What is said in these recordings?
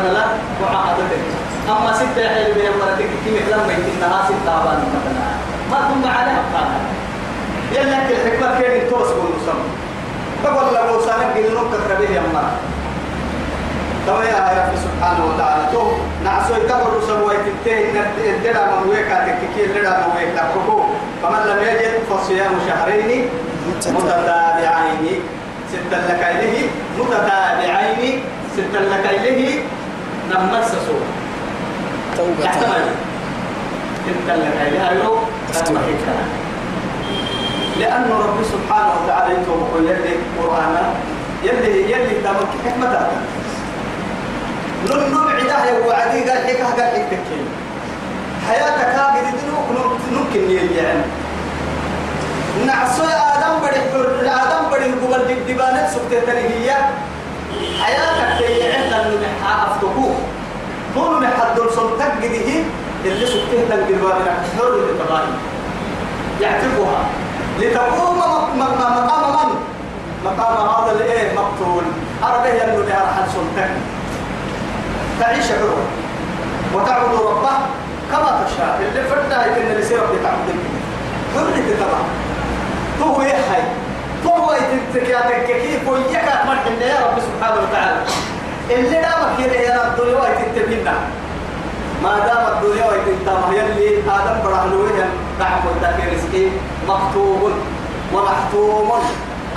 مثلا لا معاهدتك أما ستة حلو بين مرتك كم لما يتنها ستة أبان مثلا ما كنا عليها بقانا يلا كل حكمة كيف توصل المسمى بقول لك سألك قل نقطة كبير يا مرة. توا يا رب سبحانه وتعالى تو نعسو يكبر سوى يتتين ندرا من ويكا تككي ندرا من ويكا. كوكو فمن لم يجد فصيام شهرين متتابعين. ستا لك إليه متتابعين ستا لك إليه نمس سوى توبة. يحتمل. ستا لك إليه أيضا لأن رب سبحانه وتعالى يتوب يلي قرآنا يلي يلي تمك حكمة لن نبعده وعدي قال حكا قال حكا كين حياتك هذه دنوك ممكن يعني. نعصي آدم بدي آدم بدي قبل دبانة سكتة تريهية حياتك كي نمحى أفتقوه طول محد دول قده اللي سكتة تنقلبانك حر للتغاني يعتبها لتقوم مقام من؟ مقام هذا الايه مقتول. عربيه يلو لها رحل سلطك تعيش حرة وتعبد ربه كما تشاء. اللي فرنا يتن اللي سيرك تعبد حرة تبع. تو يحي تو يتنتك كيف وياك مرحنا يا رب سبحانه وتعالى. اللي دامك يلي يا رب الدنيا ويتنتبهنا ما دام الدنيا ويتنتبه يلي آدم برهلوه دعم وتكي رزقي مكتوب ومحتوم.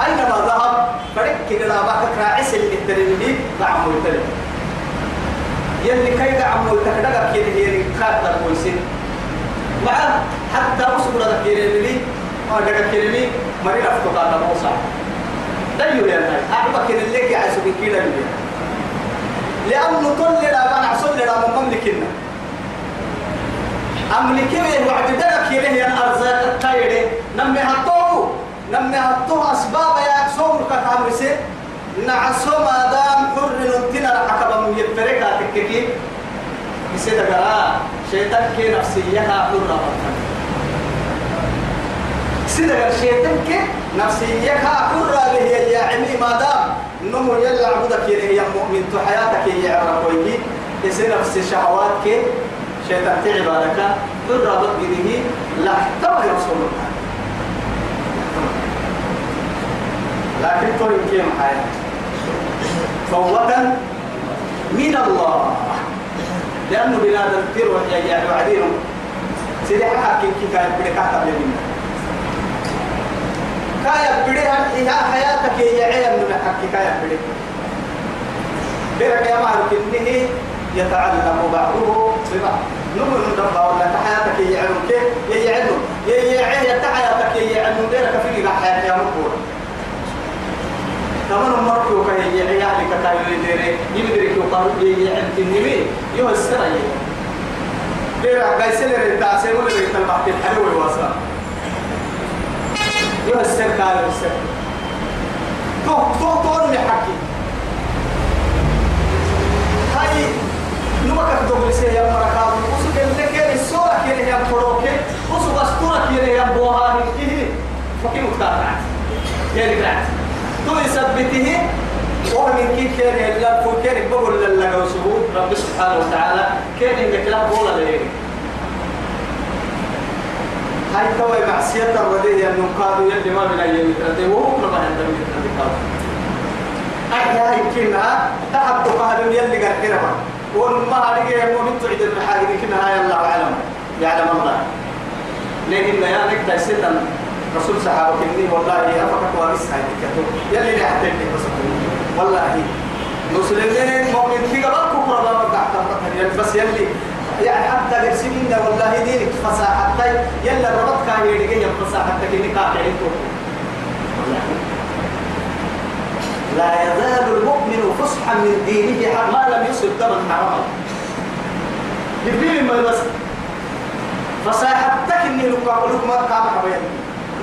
أينما ذهب فرق كده باك راعس اللي تريني دعم وتكي يلي كي دعم وتكدغ كده هي خاطر كويسين مع حتى أصبر ذا كيريني ما دغ كيريني مري رفتو قال موسى دايو يا ناي أعبك اللي كي عايز كده لأنه كل لا بنع صل لا من مملكنا أملكيه وعد درك يليه الأرزاق الطيرة نمي هطوه نمي هطوه أسباب يا سوم كتامرسي نعسو ما دام حر ننتنا الحكبة من يبترك تككي يسيد قراء شيطان كي نفسيها حرة سيد قراء شيطان كي نفسيها حرة به يا عمي ما دام نمو يلا عبودك يليه يا مؤمن تو حياتك يا عربويكي يسيد نفس شهوات كي شيطان تعبادك حرة بده لا احتوى يوصل لكن طول كيم حياة؟ فوة من الله. لأنه بلاد الكثير يعني وعدينهم سيدي حكي كي كان بدي كاتب لنا كايا بدي هي حياتك يا عيال من حكي كايا بدي بيرك يا معرف إنه يتعلم بعضه ببعض. نمر ندبا ولا حياتك يعلم كيف؟ يعلم يعلم حياتك يعلم غيرك في حياتك يا مقبول كمان مرك وكهي يعني كتايو يدري. يدري كيو قالوا لي يعلم تنمي يو السنة بيرا قايسين التعسير ولا بيت البحث الحلو والوصل يو السنة قالوا السنة تو تو تو نحكي هاي نمك تقول سي يا مركاب وسك لك الصورة كده يا فروك وسك أسطورة كده يا بوهان كده فكيف مختار يعني قرأت تو يثبته. ومن كي كان يلا كان بقول وسبوع رب سبحانه وتعالى كان إنك لا بولا ليه هاي توي معصية الرديه أنه قالوا يلي ما من أيام يتردي وهو ما عندهم يتردي قالوا أحيا يمكنها تحب قهر يلي كرما وما هذه مؤمن تعيد المحاجر يمكنها يا الله أعلم. يعلم الله. لكن يا نكتا ستن رسول صحابة كني والله يا فقط وارث هاي كتو. يلي نحتاج والله. مسلمين مؤمن في قبل كفر الله بس يلي يعني حتى قرسمين والله دينك فصاحة يلا ربط كان يدقين فصاحة كني قاعدين لا يزال المؤمن فصحا من دينه ما لم يصب دما حراما. جبريل ما بس فصاحبتك إني لك أقول ما قام حبيبي.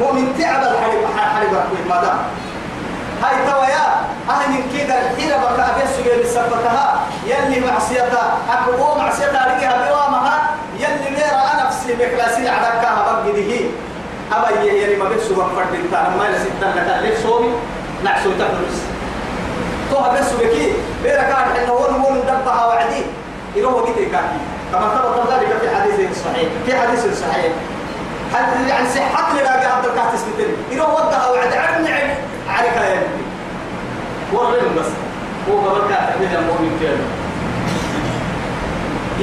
مؤمن تعب الحليب حليب ما دام. هاي تويا أهل كده الحين بقى أبي سجل سبتها. يلي معصيتها أكو معصيتها رجع بوامها يلي ميرا في بكلاسي عدكها بقى أبا يلي ما بيسوا بفرد انت ما لك ليش صومي؟ نعسو تحرس تو بس بكي. بيرا كان إنه ون ون دبها وعدي. يروح وقت كاكي كما ثبت ذلك في حديث صحيح. في حديث صحيح. هل يعني صحة لنا عبد الكاتس مثل يروح وقتها وعد. عرم نعم عليك يا ابني ورغم بس. هو كاتب من المؤمن كده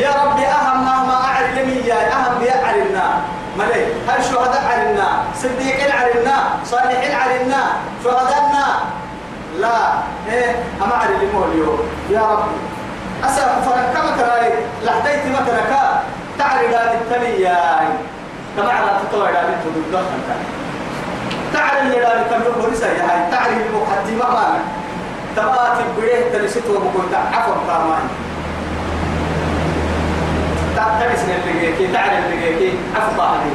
يا ربي أهم مهما أعلم يا أهم بيعلمنا ملي هل شهداء علمنا صديقين علمنا صالحين علمنا شهداءنا؟ لا. إيه أما علمه اليوم. يا ربي. أسأل فرق كما ترى لحديت مثلك تعرف هذه التلية كما على تطوع هذه تدخل تعرف اللي لا تملك ورسا يا هاي تعرف المقدمة ما تبات بريه تلسيت وبقول عفوا تعرف اللي جيكي تعرف جيكي عفوا هذه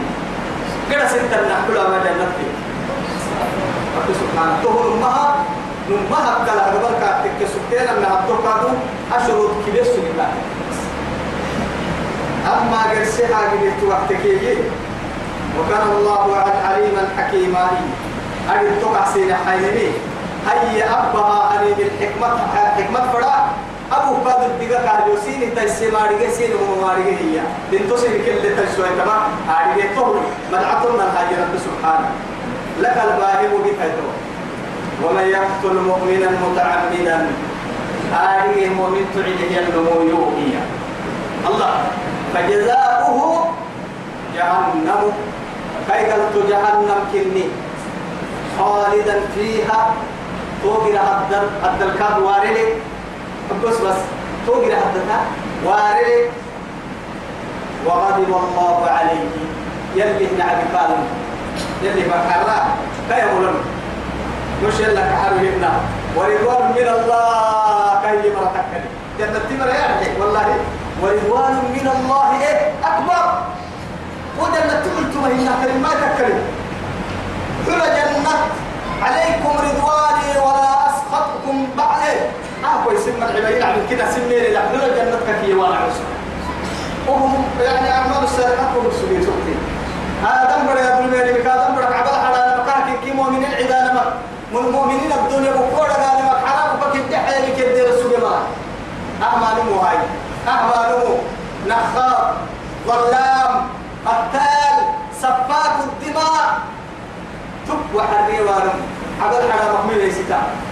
كده ستة نحكي ما جنتي رب سبحانه. تهون أمها نمها كلا قبل كاتك سكتين أن أبتوكادو أشروط كبير سنة أما قرسي حاجة وقتك وكان الله عليما حكيما. أن تقع سين حيني. هيا أبها أني بالحكمة حكمة فرا. أبو قادر بيجا كاريو سين تيسي مارجع سين هو مارجع هي. بنتو سين كل تيسوي تما مارجع تقول مدعتنا الحاجة رب سبحانه. لك الباهي بكيتو ومن يقتل مؤمنا متعمدا آله مؤمن تعيده النمو يوميا. الله فجزاؤه جهنم. كي جهنم كني خالدا فيها توقر هدر هدر كاد وارلي بس بس توقر هدر وارلي وغضب الله عليه. يلي نعم قال يلي بكرا كي ملم مش يلا كحرهنا ورضوان من الله. كي مرتكني جنة تمر يعني والله. ورضوان من الله. إيه؟ أكبر. وجنة تقول هنا كلمات كلمة كل جنة. عليكم رضواني آه من العبادين عمل كده سميري لا كل جنة كفي وأنا عشر وهم يعني أعمال السابقات هم السبيل سبتين هذا دم بڑا يقول ميري بكا دم بڑا عبال حدا مكاك كي مؤمنين عدانا من المؤمنين الدنيا بقورة قال مك حرام بك الدحية رسول الله أعمال مهاي أعمال نخاب ظلام قتال سفاك الدماء. تب وحري وارم عبد حرام محمد ليستا مرام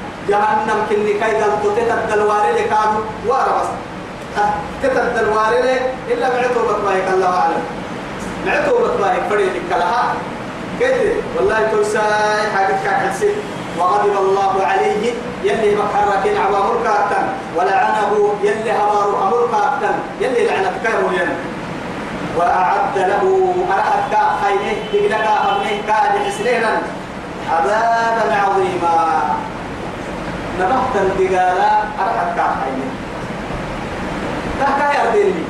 جهنم كني كي قال تتد الواري لكانوا وارا بس. تتد الواري إلا معتو بطبائك الله أعلم. معتو بطبائك فريدك لها. كده والله توساي حاجة كاكسي. وغضب الله عليه يلي مكركين عوامر كاتن ولعنه يلي همار أمر يلي لعنت كيرو ين وأعد له أرأت كا خينه دقلقا همنه كاد حسنينا عذابا عظيما. نبحت الدقالة أرأت كا خينه تحكا يردني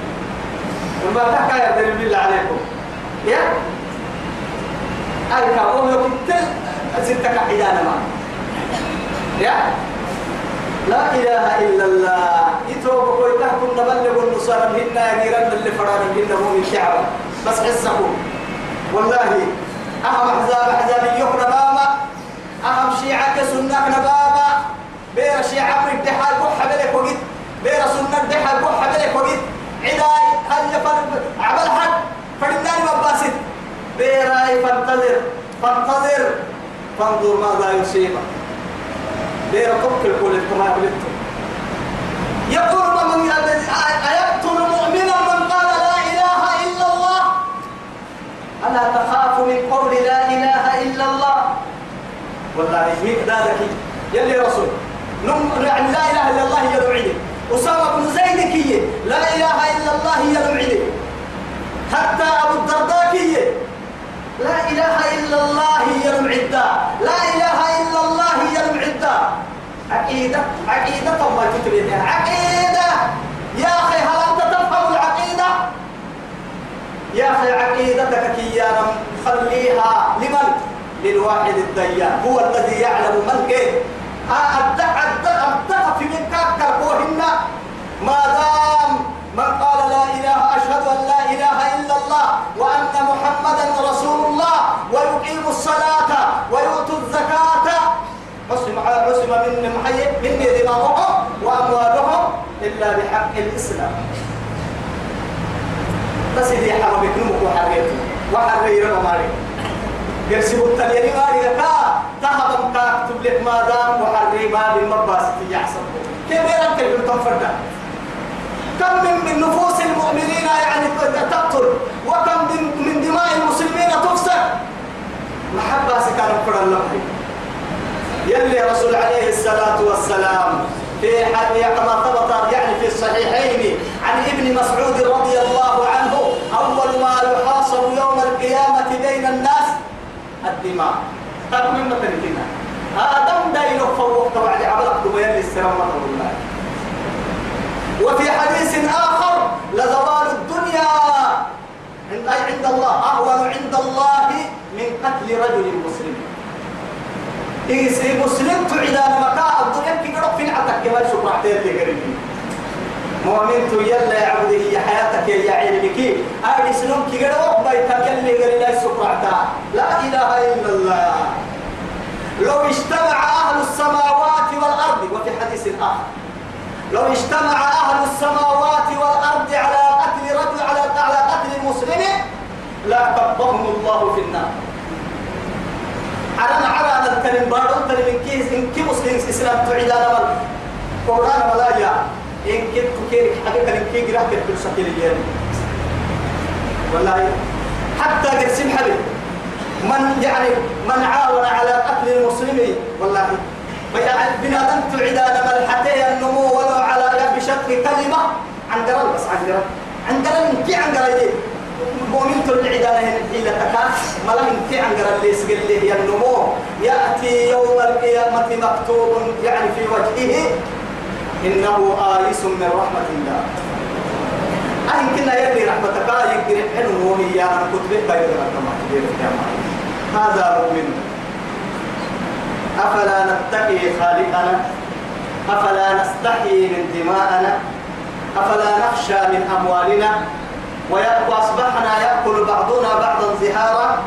وما تحكا يردني بالله عليكم. يا؟ أركا وهو كتل ستك حيانا ما. يا؟ لا إله إلا الله. يتوب كوي تحكم نبلغ النصارى هنا غيران اللي فرار هو من شعب. بس حسكم والله أهم أحزاب أحزاب يقرا بابا أهم شيعة سنة بابا بير شيعة من الدحال بوحة بلك وقت بير سنة الدحال بوحة بلك وقت عداي هل عمل حد فرداني مباسط بيراي فانتظر فانتظر. فانظر ماذا يصيبك بير قبل كل كما قلت يقول من أيقتل مؤمنا من قال لا إله إلا الله؟ ألا تخاف من قول لا إله إلا الله؟ والله ذلك يلي رسول. يعني لا إله إلا الله يدعي أسامة بن زيد كي. لا إله إلا الله يدعي حتى أبو الدرداء كي. لا إله إلا الله المعدة لا إله إلا الله المعدة عقيدة عقيدة الله تتبين عقيدة. يا أخي هل أنت تفهم العقيدة؟ أخي عقيدتك كيانا خليها لمن؟ للواحد الديان. هو الذي يعلم من كيف. ما دام من قال لا إله أشهد أن لا إله إلا الله وأن محمدا رسول الله ويقيم الصلاة ويؤتي الزكاة عصم عصم من محي من دماغهم وأموالهم إلا بحق الإسلام بس اللي حرم بكنمك وحريته وحريره وماري يرسبوا التليني ماري كا تهبم كا تبلك ما دام وحري باب المباس تيحسب كيف يرى كيف تنفرد كم من من نفوس المؤمنين يعني تقتل وكم من دماء المسلمين تفسد؟ محبة سكان فرد الله يلي رسول عليه الصلاة والسلام في حديث كما ثبت يعني في الصحيحين عن ابن مسعود رضي الله عنه أول ما يحاصر يوم القيامة بين الناس الدماء طب من مثلنا آدم دايلو فوق توعد عبرك دميان للسلام الله وفي حديث آخر لزوال الدنيا عند الله أهون عند الله من قتل رجل مسلم. إيه مسلم تعيدان مكاء الدنيا كي قرب فين عتك كما تيرتي قريبين مؤمن تو يلا يا يا حياتك يا علمك أهل سنون كي قرب بيتك يلي قريبين سبحانه لا إله إلا الله. لو اجتمع أهل السماوات والأرض وفي حديث آخر. لو اجتمع أهل السماوات والأرض على قتل رجل على على قتل مسلم لا كبهم الله في النار. على على أن الكلم بارو الكلم كيس إن كي مسلم إسلام تعيد على مال قرآن ولا يا إن كي تكير حاجة كلم كي جراه كل سكيل اليوم والله. حتى قسم حبيب. من يعني من عاون على قتل المسلمين والله. بنادم تعيد على ملحتي النمو ولو على بشق كلمة عن قرل بس عن قرل عن قرل كي عن قرل مؤمن العدالة هنا الحيلة تكا ملا انت عن قرر اللي يسقل لي النمو يأتي يوم القيامة مكتوب يعني في وجهه إنه آيس من رحمة الله أهل كنا يلي رحمتك حلو وهي أنا كتبه بين هذا مؤمن أفلا نتقي خالقنا؟ أفلا نستحي من دماءنا؟ أفلا نخشى من أموالنا؟ وأصبحنا يأكل بعضنا بعضا زهارا؟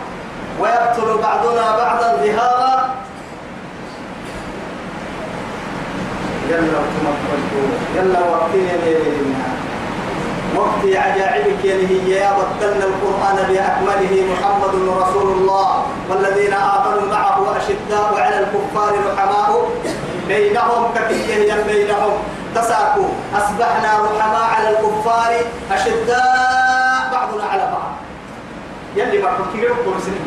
ويقتل بعضنا بعضا زهارا؟ يلا يلا وقتنا وقت عجائبك هي يا بطلنا القرآن بأكمله محمد رسول الله. والذين آمنوا معه أشداء على الكفار رحماء. بينهم كتيه بينهم. تساقوا أصبحنا رحماء على الكفار أشداء بعضنا على بعض. يلي ما كنت تقول سنين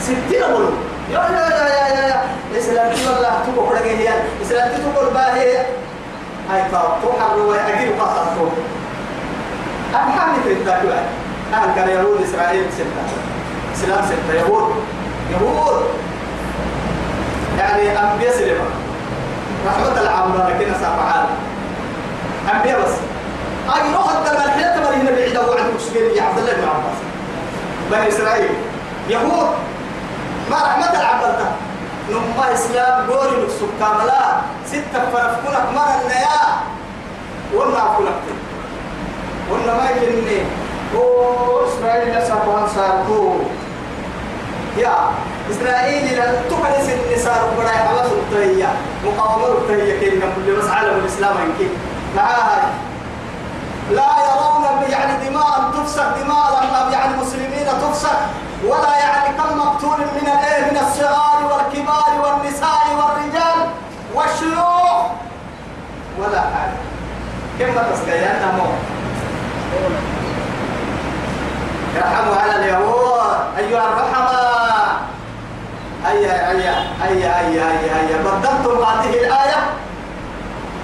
ستين أقول. يا يا يا يا يا يا. إسلام تقول الله تقول كذا هي إسلام تقول باهي هاي فاطمة حلوة أجيب قصة أنا حامل في التاكل أهل كان يهود إسرائيل ستة. إسلام ستة. يهود. يهود. يعني أنبياء سلمة رحمة العامة لكن سافعال أنبياء بس. أي الحين تمر هنا بعيد أبو عن مشكلة يا عبد الله بن عباس. بني إسرائيل. يهود. ما رحمة العبد نما إسلام قولي نكسب كاملا ستة فرفكونك مرة النيا وما أقولك. ولا ما يكني هو إسرائيل لسبان ساركو. يا إسرائيل لا تقل سن صار بڑا حواس التهية. مقاومة التهية كنا كل بس عالم الإسلام يمكن معاها لا. يرون يعني دماء تفسد دماء يعني مسلمين تفسد ولا يعني كم مقتول من الإيه؟ من الصغار والكبار والنساء والرجال والشيوخ. ولا حاجة. كم تسكيان موت يرحموا على اليهود. أيها الرحمة. أيا أيا أيا أيا أيا أيا بدلتم هذه الآية.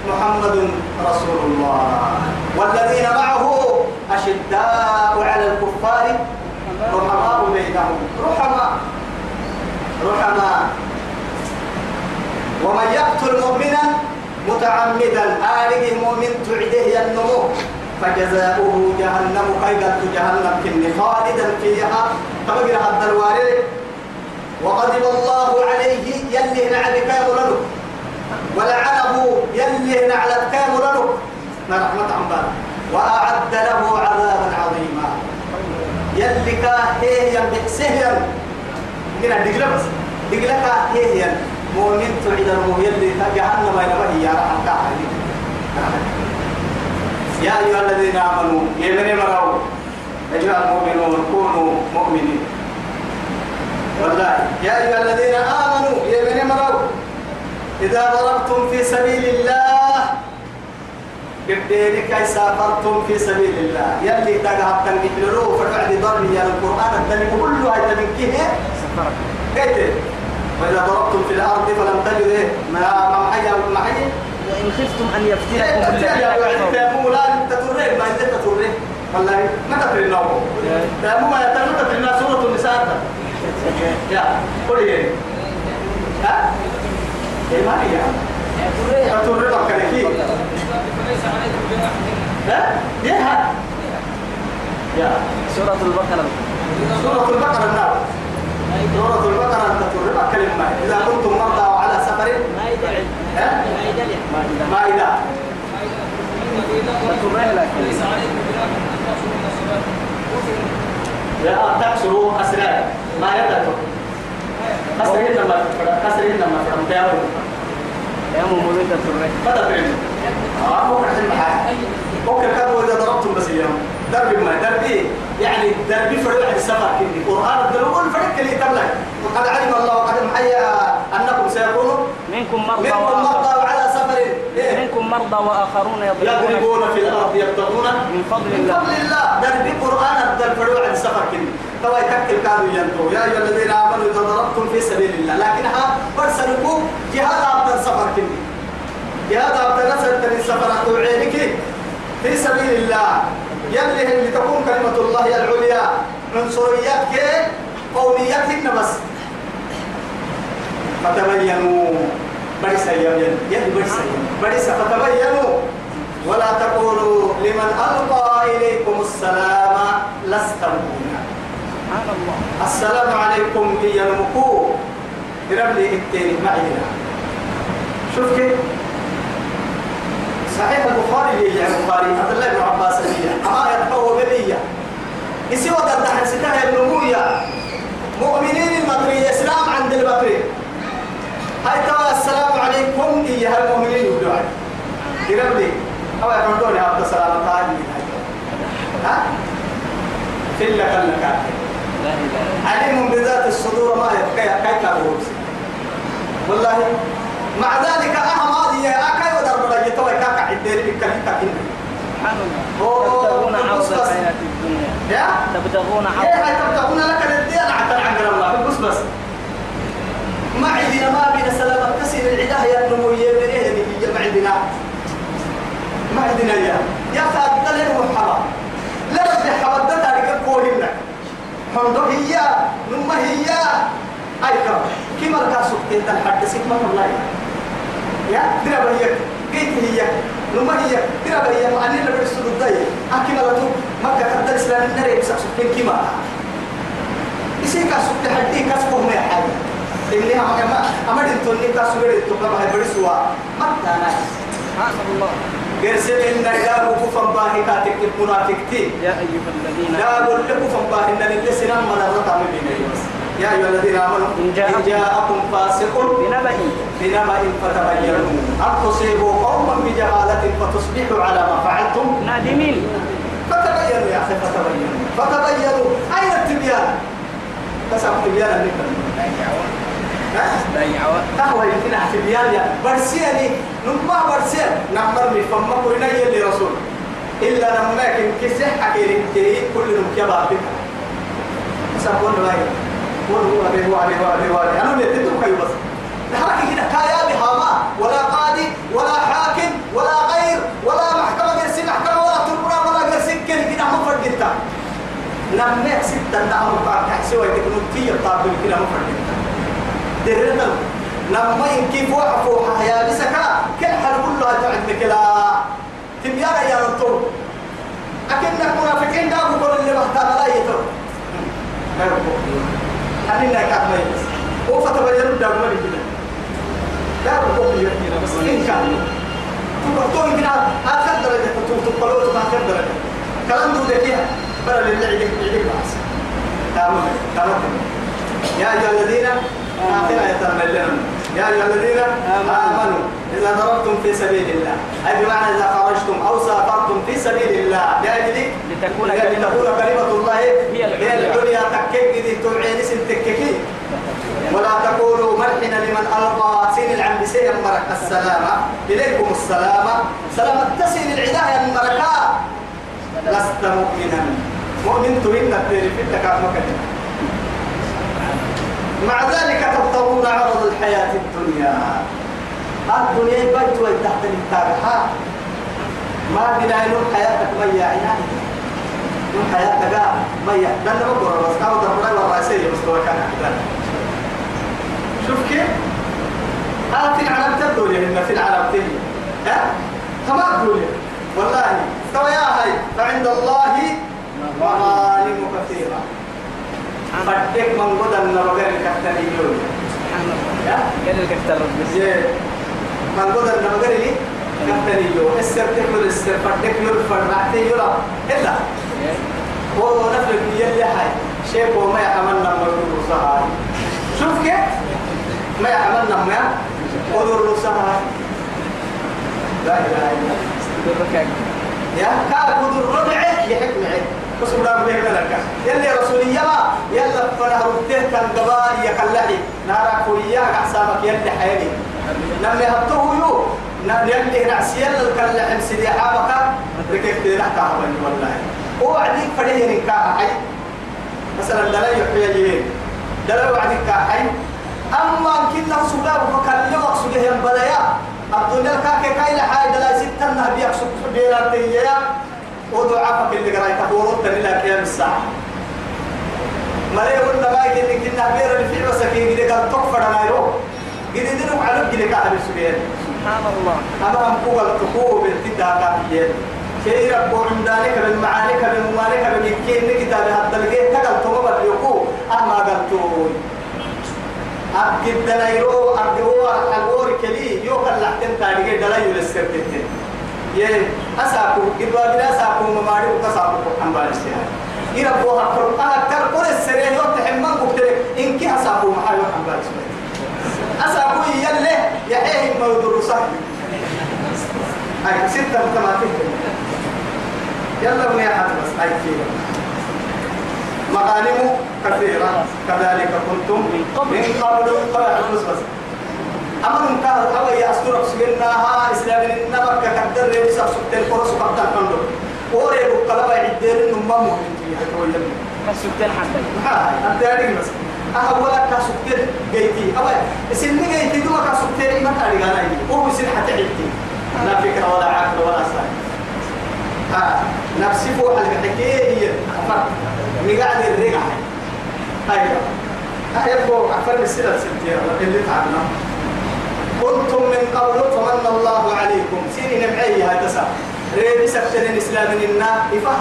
محمد رسول الله. والذين معه أشداء على الكفار رحماء بينهم. رحماء. رحماء. ومن يقتل مؤمنا متعمدا آله مؤمن تعده النمو. فجزاؤه جهنم قيدت جهنم كن خالدا فيها. تبقى هذا الوارد وغضب الله عليه يلي نعلك يا ولعنه يلي نعلك يا ما رحمة عمبار وأعد له عذابا عظيما. يلي كاهيه ينبحسه كنا دقلة بس. دقلة كاهيه مؤمن تعيد المؤمن. يلي جهنم ينبهي يا رحمة. يا أيها الذين آمنوا يمن مروا أيها المؤمنون كونوا مؤمنين والله يا أيها الذين آمنوا يمن مروا إذا ضربتم في سبيل الله كبيرك سافرتم في سبيل الله. يلي تقهب تنقلوا فبعد ضرب يا القرآن. الدنيا كله هاي سفرك كيف وإذا ضربتم في الأرض فلم تجدوا ما ما محيا محيا وإن خفتم أن يفتنكم الذين لا تترين ما أنت تترين والله ما تترين نوم تأمو ما تترين سورة النساء. يا قولي إيه ها؟ إيه ما هي؟ تترين بكرة ها؟ يا يا. سورة البقرة. سورة البقرة النار. سورة البقرة أنت تترين كلمة إذا كنتم مرضى على سفر ما إذا لا تكسروا أسرار ما يدرك كسرين لما كسرين لما فرم تيامو تيامو مولد ترى فدا بين آه هو كسر محل هو كذا إذا ضربتم بس يوم درب ما دربي يعني دربي فرد عن السفر كذي قرآن الدلول فرد كلي تبلغ وقد علم الله وقد محيا أنكم سيكونوا منكم مرضى منكم مرضى وعلى سفر. إيه؟ منكم مرضى وآخرون يضربون, في الأرض يبتغون. من فضل الله. من فضل الله. دربي قرآن الدل فرد عن السفر كذي توا يتكل كانوا ينتو يا أيها الذين آمنوا إذا ضربتم في سبيل الله. لكنها برسلكم جهاد عبد السفر كذي جهاد عبد السفر السفر أتوعينك في سبيل الله. يلي اللي تكون كلمة الله العليا. عنصريات كي قوميات بس. فتبينوا. برسا يمين يلي برسا برسا فتبينوا. ولا تقولوا لمن ألقى إليكم السلام لست مؤمنا. السلام عليكم هي المكو ربلي التاني معنا شوف كيف؟ صحيح البخاري يا البخاري عبد الله بن عباس لي أما يتقوى بلية يسوى قد حسيتها النموية مؤمنين المطرية إسلام عند المطري هاي توا السلام عليكم إيها المؤمنين يقولون يقول لي أو يقولون عبد السلام تعالي ها إلا كان لك عليم بذات الصدور ما يبقى كيف والله مع ذلك أهم هذه تبتغون عرض الحياة الدنيا. يا؟ تبتغون عرض إيه تبتغون لك الدين عتل عن الله. بس بس ما عندنا ما بين سلامة كسر العداه يا نمو يبنيه ما عندنا؟ ما عندنا يا يا قال محمد لا رب حمد ده تاريخ كوهنا حمد هي نما هي. أي كم كم الكاسوك تنحدثك ما الله. يا ترى بيك كيف هي لما هي ترى بيك أنا اللي برسل الضي أكيد لا تو ما كتر إسلام النار يكسب سكين كما إيش كاسوك تحدي كاسوك ما حاجة إني هم كما أما دين كاسوك اللي تبغى هاي برسوا ما تانا سبحان الله. قرسل إن دار كفن باهي كاتك المنافق تي. يا أيها الذين لا أقول لكم كفن باهي إن اللي سنام من الرقم بين يا أيها الذين آمنوا إن جاءكم فاسق. بنبأ. بنبأ فتبينوا. أن تصيبوا قوما بجهالة فتصبحوا على ما فعلتم؟ نادمين. فتبينوا يا أخي فتبينوا. فتبينوا. أين التبيان؟ اللي ضيعوا تهوى يمكن تبيان يا. برسيني. نما برسين. نمر من فما كلنا يلي رسول. إلا لما كن كسح حكي تري كل نمكيا بابك سأقول له هاي قول هو عليه هو عليه هو عليه هو عليه أنا الحركة كده كايا بهاما ولا قاضي ولا حاكم ولا غير ولا محكمة قرسي محكمة ولا تربنا ولا قرسي كده كده مفرد انت نمنع ستة نعم بعد تحسوا يتكنوا تي الطابل كده مفرد انت درنا لما يمكن فوق فوق يا بسكا كل حال كلها تعد كلا تبيانا يا رطول أكنك منافقين دابوا كل اللي بحتاج لا يتو حنينا كعمي هو فتبين دابوا اللي بس إن كان تقول يمكن آخر درجة تقولوا آخر درجة كلام دو ذكية بلا لله يدك بس تمام تمام يا أيها الذين آخر آية تمام يا أيها الذين آمنوا إذا ضربتم في سبيل الله أي بمعنى إذا خرجتم أو سافرتم في سبيل الله لأجل لتكون كلمة الله هي العليا. تكك دي توعين اسم تككي ولا تقولوا مرحنا لمن ألقى سين العم بسير مرك السلامة. إليكم السلامة. سلامة تسين العداية المركات لست مؤمنا. مؤمن تريد الدين في التكامل مع ذلك تبتغون عرض الحياة الدنيا. الدنيا بيت وتحت التابحة ما بلا ينوم حياتك ميا يعني يوم حياتك ميا ده أنا بقول بس أو ده ولا الرئيسية بس هو كان أحسن. شوف كيف؟ آه في العالم تبدو لي إن في العالم تبدو ها؟ تمام تقول والله. تو يا هاي فعند الله مغانم كثيرة. فدك من كتني يوم سبحان الله يا قال لك اختار من قدر نبغي لي كتني يوم السر تكمل السر فدك يوم فرعتي يوم إلا. هو نفل يلي هاي. شيء هو ما يحملنا مجرور صهاي شوف كيف؟ ما يحملنا ما قدر صهاي لا إله إلا الله. يا كابود الربع يحك معي بس ولا بيه لك. يلي رسولية ما يلا فنا رده كان قبال يكلحي نارا كويا قحسامك يلي حيلي. نمي هبطه يو. نم يلي نعسي يلا الكلحم سيدي حابك. ركيك دينا كهبني والله. هو عديك فريه نكاح حي مثلا دلا يحيى جيين دلا وعديك كاحي. أما كنا سباب فكلمك سجيه ينبليا الدنيا كاكي كاي لحاي دلا ستة نهبي يقصد دينا تيجيا ودعافك اللي قرأي تقولون تنلا كيام الساعة. مريم ولا ما يجي كنا بير اللي في مسكين كده قال تكفر ما يرو كده دينه على سبحان الله. أما هم قوة تقوه بالتدها كافيين كي ربو عمدانك بالمعانك بالممالك بالمكين كتاب هذا الجيه تقل تمام اليقو أما قلتوي أبكي الدلايرو أبكي هو الأور كلي يوكل لحتن تاريخ دلايو للسكتين يه أساكو إبا بلا أساكو مماري وكساكو عن بالسيها يربو هكذا أنا أكثر كل السرير يوم تحمل قلت إنك أساكو محايو عن بالسيها أساكو يلي يحيه مودر صحي أي ستة متماثلة يلا من يحد بس أي كيلو. مغانم كثيرة. كذلك كنتم من قبل. قبل. بس بس أما من كان أول يأستر سجناها إسلام النبك كدر ريبس سكتين فرس وقتا كندو وري بقلبا عدين نما مؤمن. فيها بس سكتين حتى ها أدري بس. أهولا كسكتين جيتي. أبا سنة جيتي دوما كسكتين ما تاري أنا هو سن حتى عدتي لا فكرة ولا عقل ولا ساي ها نفسي فوق الحكي هي أفر مقعد الرقع أيوة. أيوة أفر السنة سنتين اللي تعبنا كنتم من قبل فمن الله عليكم. سيني نبعي هاي تسا. ريبي سكتن الإسلام إنا إفا.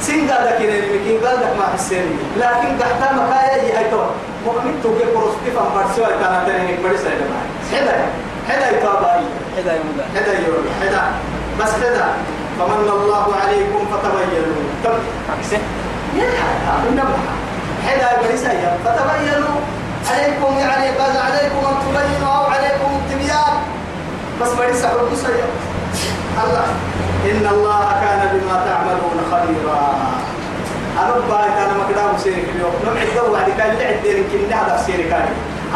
سين المكين قال لك ما حسيني. لكن قحتا مكايا هي هاي تو مؤمن توقي قرص كان تاني برس هاي دماء حدا. حدا يتابعي حدا يمدا حدا يقول حدا. بس حدا. فمن الله عليكم فتبينوا. طب عكسه يا النبح حدا فتبينوا. عليكم يعني قال عليكم أن تبينوا أو عليكم التبيان. بس حرقوا سيئة. الله. إن الله كان بما تعملون خبيرا. أنا باي كان ما كده مسيرك اليوم. نوع الدو بعد كان اللي عندنا كنا هذا سيرك كان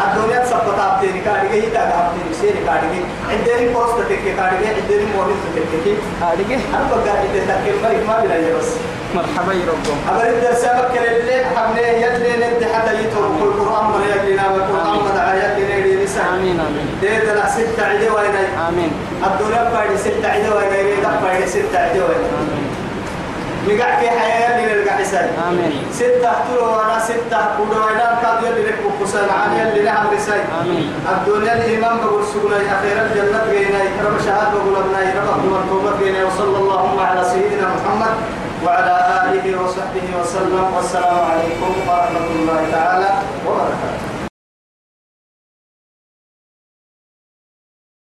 الدنيا سبت أبتين كان جاي تاج أبتين سيرك كان جاي عندنا كورس تتك كان جاي عندنا مورد تتك هذه أنا بقى عندنا تكلم ما ما بلا بس مرحبا يربكم أبر الدرس مكة الليل حمله يدلي ندي حتى يتوب كل قرآن من يدلينا والقرآن من يدلينا يدلي نساء آمين آمين ديت لا ستة عدة وين آمين الدنيا بعد ستة عدة وين يريد بعد ستة عدة وين آمين مقع في حياة اللي نلقى حساب آمين. ستة تلو وأنا ستة قدو وأنا كاد يلي لك وقصان عالي اللي نعم رساي آمين. الدنيا الإيمان بقول سقنا أخيرا الجنة بينا رب شهاد بقول ابنا رب أكبر توبة بينا وصلى اللهم على سيدنا محمد وعلى آله وصحبه وسلم. والسلام عليكم ورحمة الله تعالى